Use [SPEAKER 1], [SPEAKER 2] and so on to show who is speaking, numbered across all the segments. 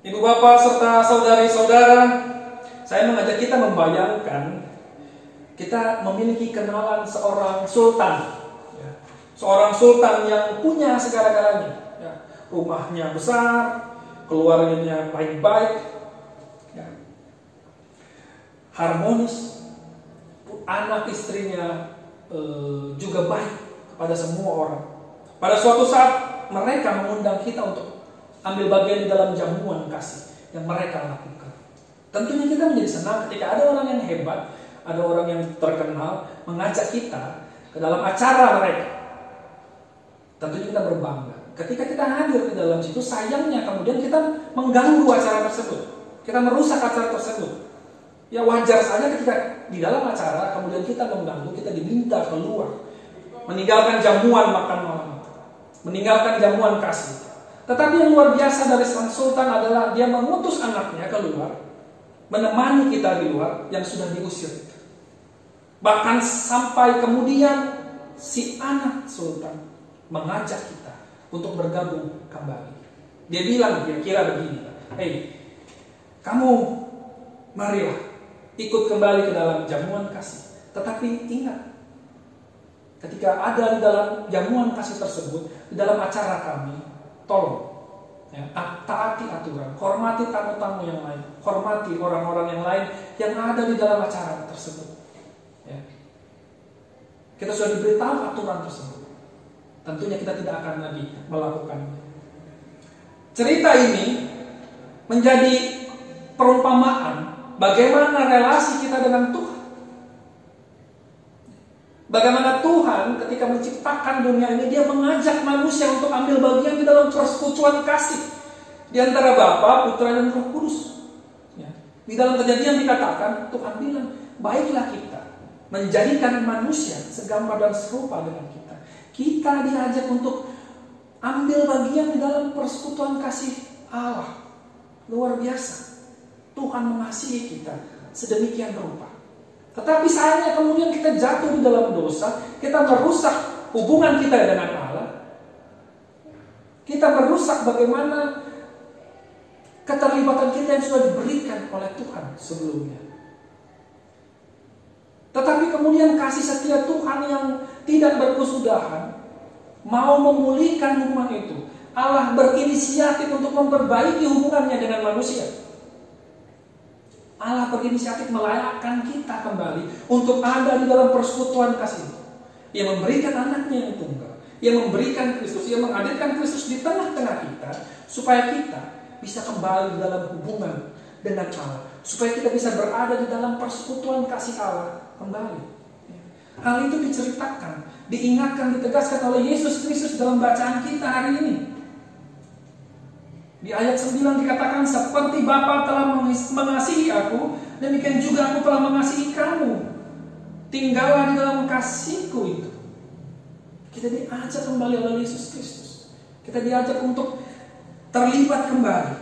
[SPEAKER 1] Ibu bapak serta saudari-saudara, saya mengajak kita membayangkan kita memiliki kenalan seorang sultan. Ya. Seorang sultan yang punya segala-galanya. Ya. Rumahnya besar, keluarganya baik-baik, ya. harmonis, anak istrinya eh, juga baik kepada semua orang. Pada suatu saat mereka mengundang kita untuk ambil bagian di dalam jamuan kasih yang mereka lakukan. Tentunya kita menjadi senang ketika ada orang yang hebat, ada orang yang terkenal mengajak kita ke dalam acara mereka. Tentunya kita berbangga. Ketika kita hadir di dalam situ, sayangnya kemudian kita mengganggu acara tersebut. Kita merusak acara tersebut. Ya wajar saja ketika di dalam acara kemudian kita mengganggu, kita diminta keluar. Meninggalkan jamuan makan malam meninggalkan jamuan kasih. Tetapi yang luar biasa dari sang sultan adalah dia mengutus anaknya keluar, menemani kita di luar yang sudah diusir. Bahkan sampai kemudian si anak sultan mengajak kita untuk bergabung kembali. Dia bilang kira-kira begini, hei kamu marilah ikut kembali ke dalam jamuan kasih. Tetapi ingat, ketika ada di dalam jamuan kasih tersebut, di dalam acara kami, tolong ya, taati aturan, hormati tamu-tamu yang lain, hormati orang-orang yang lain yang ada di dalam acara tersebut. Ya. Kita sudah diberitahu aturan tersebut. Tentunya kita tidak akan lagi melakukannya. Cerita ini menjadi perumpamaan bagaimana relasi kita dengan Tuhan. Bagaimana Tuhan ketika menciptakan dunia ini dia mengajak manusia untuk ambil bagian di dalam persekutuan kasih di antara Bapa, Putra dan Roh Kudus. Ya. Di dalam kejadian dikatakan Tuhan bilang, baiklah kita menjadikan manusia segambar dan serupa dengan kita. Kita diajak untuk ambil bagian di dalam persekutuan kasih Allah. Luar biasa. Tuhan mengasihi kita sedemikian rupa. Tetapi sayangnya kemudian kita jatuh di dalam dosa, kita merusak hubungan kita dengan Allah. Kita merusak bagaimana keterlibatan kita yang sudah diberikan oleh Tuhan sebelumnya. Tetapi kemudian kasih setia Tuhan yang tidak berkesudahan mau memulihkan hubungan itu. Allah berinisiatif untuk memperbaiki hubungannya dengan manusia. Allah berinisiatif melayakkan kita kembali untuk ada di dalam persekutuan kasih. Ia memberikan anaknya yang tunggal. Ia memberikan Kristus. Ia menghadirkan Kristus di tengah-tengah kita. Supaya kita bisa kembali di dalam hubungan dengan Allah. Supaya kita bisa berada di dalam persekutuan kasih Allah kembali. Hal itu diceritakan, diingatkan, ditegaskan oleh Yesus Kristus dalam bacaan kita hari ini. Di ayat 9 dikatakan seperti Bapa telah mengasihi aku, demikian juga aku telah mengasihi kamu. Tinggallah di dalam kasihku itu. Kita diajak kembali oleh Yesus Kristus. Kita diajak untuk terlibat kembali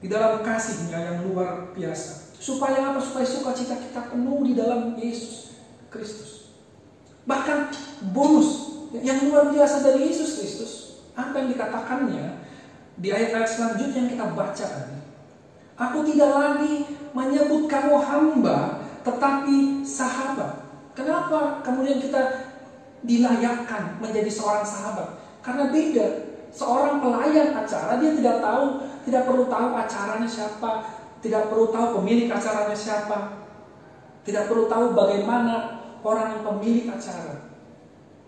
[SPEAKER 1] di dalam kasihnya yang luar biasa. Supaya apa? Supaya sukacita kita penuh di dalam Yesus Kristus. Bahkan bonus yang luar biasa dari Yesus Kristus. Apa yang dikatakannya di ayat-ayat selanjutnya yang kita baca tadi. Aku tidak lagi menyebut kamu hamba, tetapi sahabat. Kenapa kemudian kita dilayakkan menjadi seorang sahabat? Karena beda. Seorang pelayan acara dia tidak tahu, tidak perlu tahu acaranya siapa, tidak perlu tahu pemilik acaranya siapa, tidak perlu tahu bagaimana orang yang pemilik acara.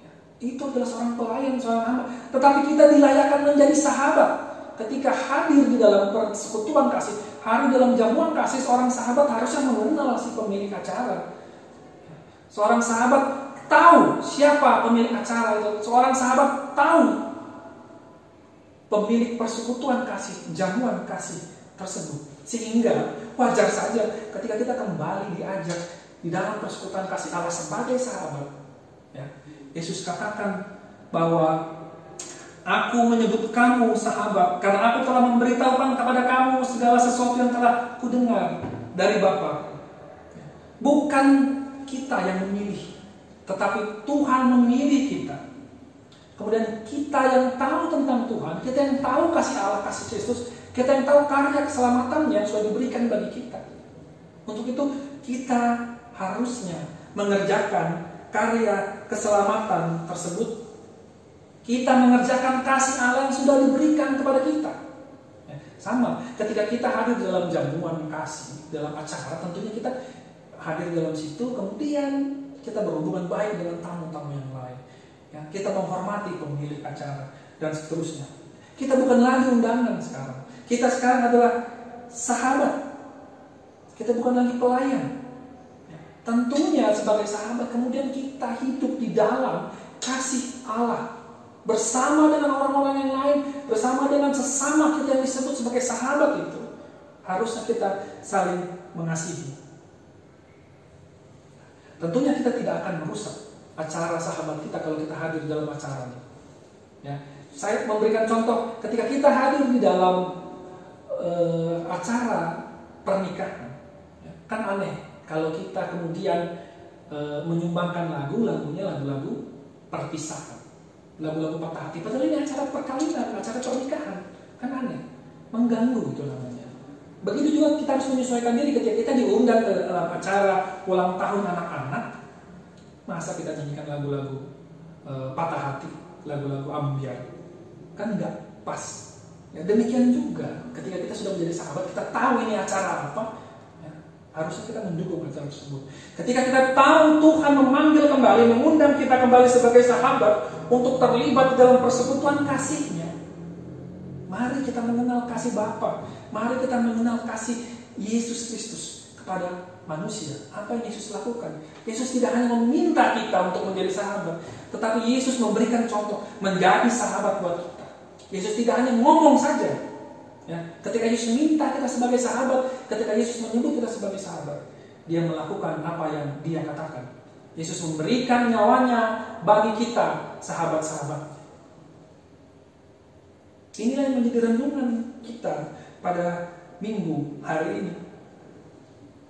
[SPEAKER 1] Ya, itu adalah seorang pelayan, seorang hamba. Tetapi kita dilayakkan menjadi sahabat ketika hadir di dalam persekutuan kasih, hadir dalam jamuan kasih, seorang sahabat harusnya mengenal si pemilik acara. Seorang sahabat tahu siapa pemilik acara itu. Seorang sahabat tahu pemilik persekutuan kasih, jamuan kasih tersebut. Sehingga wajar saja ketika kita kembali diajak di dalam persekutuan kasih Allah sebagai sahabat. Ya, Yesus katakan bahwa Aku menyebut kamu sahabat karena aku telah memberitahukan kepada kamu segala sesuatu yang telah kudengar dari Bapa. Bukan kita yang memilih, tetapi Tuhan memilih kita. Kemudian kita yang tahu tentang Tuhan, kita yang tahu kasih Allah, kasih Kristus, Kita yang tahu karya keselamatan yang sudah diberikan bagi kita. Untuk itu kita harusnya mengerjakan karya keselamatan tersebut. Kita mengerjakan kasih Allah yang sudah diberikan kepada kita. Ya, sama, ketika kita hadir dalam jamuan kasih, dalam acara, tentunya kita hadir dalam situ, kemudian kita berhubungan baik dengan tamu-tamu yang lain. Ya, kita menghormati pemilik acara dan seterusnya. Kita bukan lagi undangan sekarang. Kita sekarang adalah sahabat. Kita bukan lagi pelayan. Ya, tentunya sebagai sahabat kemudian kita hidup di dalam kasih Allah bersama dengan orang-orang yang lain, bersama dengan sesama kita yang disebut sebagai sahabat itu. Harusnya kita saling mengasihi. Tentunya kita tidak akan merusak acara sahabat kita kalau kita hadir di dalam acara ini. Ya, saya memberikan contoh ketika kita hadir di dalam uh, acara pernikahan, ya, kan aneh kalau kita kemudian uh, menyumbangkan lagu, lagunya lagu-lagu perpisahan, lagu-lagu patah hati. Padahal ini acara perkawinan, acara pernikahan, kan aneh, mengganggu itu namanya. Begitu juga kita harus menyesuaikan diri ketika kita diundang ke dalam acara ulang tahun anak-anak, masa kita nyanyikan lagu-lagu uh, patah hati, lagu-lagu ambiar kan nggak pas. Ya, demikian juga ketika kita sudah menjadi sahabat, kita tahu ini acara apa, ya, harusnya kita mendukung acara tersebut. Ketika kita tahu Tuhan memanggil kembali, mengundang kita kembali sebagai sahabat untuk terlibat dalam persekutuan kasihnya, mari kita mengenal kasih Bapa, mari kita mengenal kasih Yesus Kristus kepada manusia. Apa yang Yesus lakukan? Yesus tidak hanya meminta kita untuk menjadi sahabat, tetapi Yesus memberikan contoh menjadi sahabat buat kita. Yesus tidak hanya ngomong saja. Ya, ketika Yesus minta kita sebagai sahabat, ketika Yesus menyebut kita sebagai sahabat, dia melakukan apa yang dia katakan. Yesus memberikan nyawanya bagi kita, sahabat-sahabat. Inilah yang menjadi renungan kita pada minggu hari ini.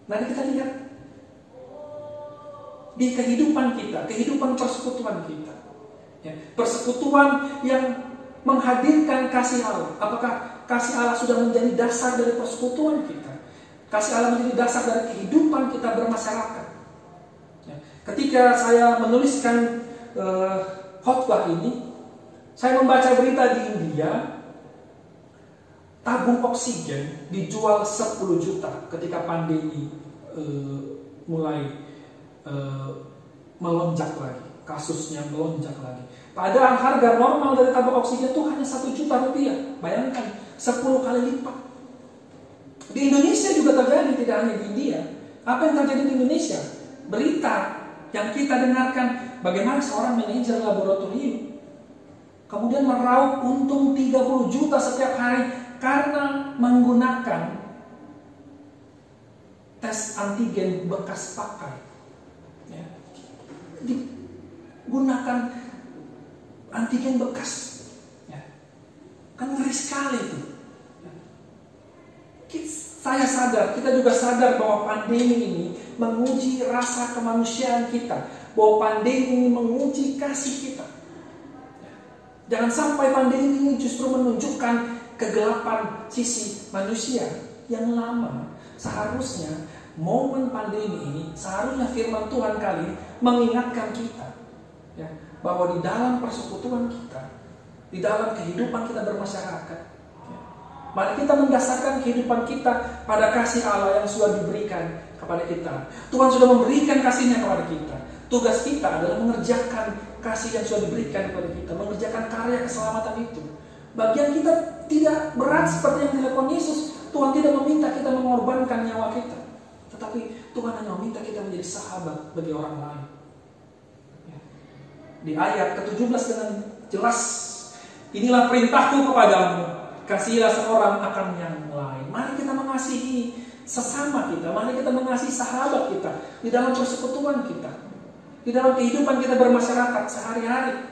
[SPEAKER 1] Mari kita lihat di kehidupan kita, kehidupan persekutuan kita. Ya, persekutuan yang menghadirkan kasih Allah. Apakah kasih Allah sudah menjadi dasar dari persekutuan kita? Kasih Allah menjadi dasar dari kehidupan kita bermasyarakat. Ketika saya menuliskan uh, khotbah ini, saya membaca berita di India, tabung oksigen dijual 10 juta ketika pandemi uh, mulai uh, melonjak lagi, kasusnya melonjak lagi. Padahal harga normal dari tabung oksigen itu hanya satu juta rupiah. Bayangkan, 10 kali lipat. Di Indonesia juga terjadi, tidak hanya di India. Apa yang terjadi di Indonesia? Berita yang kita dengarkan bagaimana seorang manajer laboratorium kemudian meraup untung 30 juta setiap hari karena menggunakan tes antigen bekas pakai. Ya. Digunakan antigen bekas. Ya. Kan ngeri sekali itu. Ya. Saya sadar, kita juga sadar bahwa pandemi ini menguji rasa kemanusiaan kita. Bahwa pandemi ini menguji kasih kita. Jangan sampai pandemi ini justru menunjukkan kegelapan sisi manusia yang lama. Seharusnya momen pandemi ini, seharusnya firman Tuhan kali mengingatkan kita. Ya, bahwa di dalam persekutuan kita, di dalam kehidupan kita bermasyarakat, ya, mari kita mendasarkan kehidupan kita pada kasih Allah yang sudah diberikan kepada kita. Tuhan sudah memberikan kasihnya kepada kita. Tugas kita adalah mengerjakan kasih yang sudah diberikan kepada kita, mengerjakan karya keselamatan itu. Bagian kita tidak berat seperti yang dilakukan Yesus. Tuhan tidak meminta kita mengorbankan nyawa kita. Tetapi Tuhan hanya meminta kita menjadi sahabat bagi orang lain di ayat ke-17 dengan jelas inilah perintahku kepadamu kasihilah seorang akan yang lain mari kita mengasihi sesama kita mari kita mengasihi sahabat kita di dalam persekutuan kita di dalam kehidupan kita bermasyarakat sehari-hari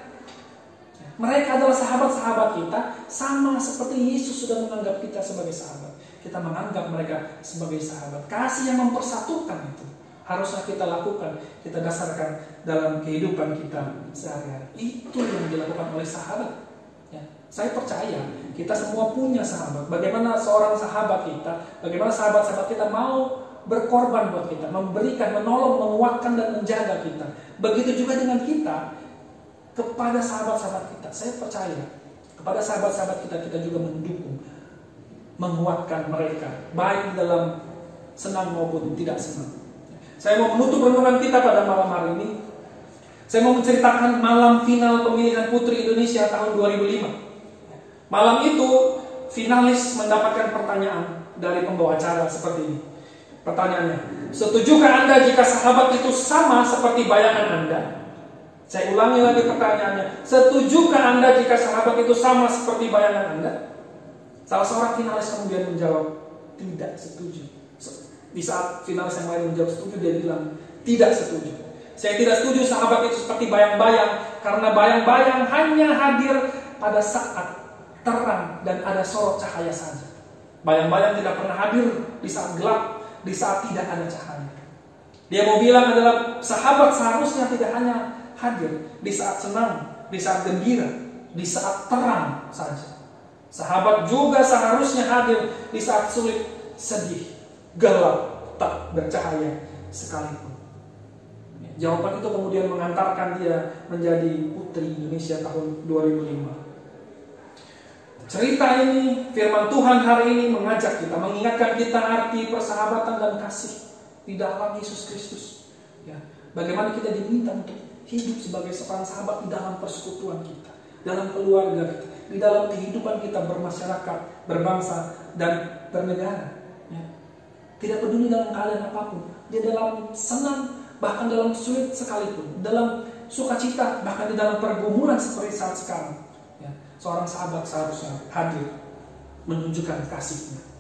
[SPEAKER 1] mereka adalah sahabat-sahabat kita sama seperti Yesus sudah menganggap kita sebagai sahabat kita menganggap mereka sebagai sahabat kasih yang mempersatukan itu harusnya kita lakukan, kita dasarkan dalam kehidupan kita sehari-hari. Itu yang dilakukan oleh sahabat. Ya. Saya percaya Kita semua punya sahabat. Bagaimana seorang sahabat kita, bagaimana sahabat-sahabat kita mau berkorban buat kita, memberikan, menolong, menguatkan dan menjaga kita. Begitu juga dengan kita kepada sahabat-sahabat kita. Saya percaya kepada sahabat-sahabat kita kita juga mendukung, menguatkan mereka, baik dalam senang maupun tidak senang. Saya mau menutup renungan kita pada malam hari ini. Saya mau menceritakan malam final pemilihan Putri Indonesia tahun 2005. Malam itu finalis mendapatkan pertanyaan dari pembawa acara seperti ini. Pertanyaannya, setujukah Anda jika sahabat itu sama seperti bayangan Anda? Saya ulangi lagi pertanyaannya, setujukah Anda jika sahabat itu sama seperti bayangan Anda? Salah seorang finalis kemudian menjawab, tidak setuju. Di saat finalis yang lain menjawab setuju, dia bilang, tidak setuju. Saya tidak setuju sahabat itu seperti bayang-bayang, karena bayang-bayang hanya hadir pada saat terang dan ada sorot cahaya saja. Bayang-bayang tidak pernah hadir di saat gelap, di saat tidak ada cahaya. Dia mau bilang adalah sahabat seharusnya tidak hanya hadir di saat senang, di saat gembira, di saat terang saja. Sahabat juga seharusnya hadir di saat sulit, sedih, gelap, tak bercahaya sekalipun. Jawaban itu kemudian mengantarkan dia menjadi putri Indonesia tahun 2005. Cerita ini, firman Tuhan hari ini mengajak kita, mengingatkan kita arti persahabatan dan kasih di dalam Yesus Kristus. Ya, bagaimana kita diminta untuk hidup sebagai seorang sahabat di dalam persekutuan kita, dalam keluarga kita, di dalam kehidupan kita bermasyarakat, berbangsa, dan bernegara. Ya. Tidak peduli dalam keadaan apa pun, dia dalam senang, bahkan dalam sulit sekalipun, dalam sukacita, bahkan di dalam pergumulan seperti saat sekarang seorang sahabat seharusnya hadir menunjukkan kasihnya.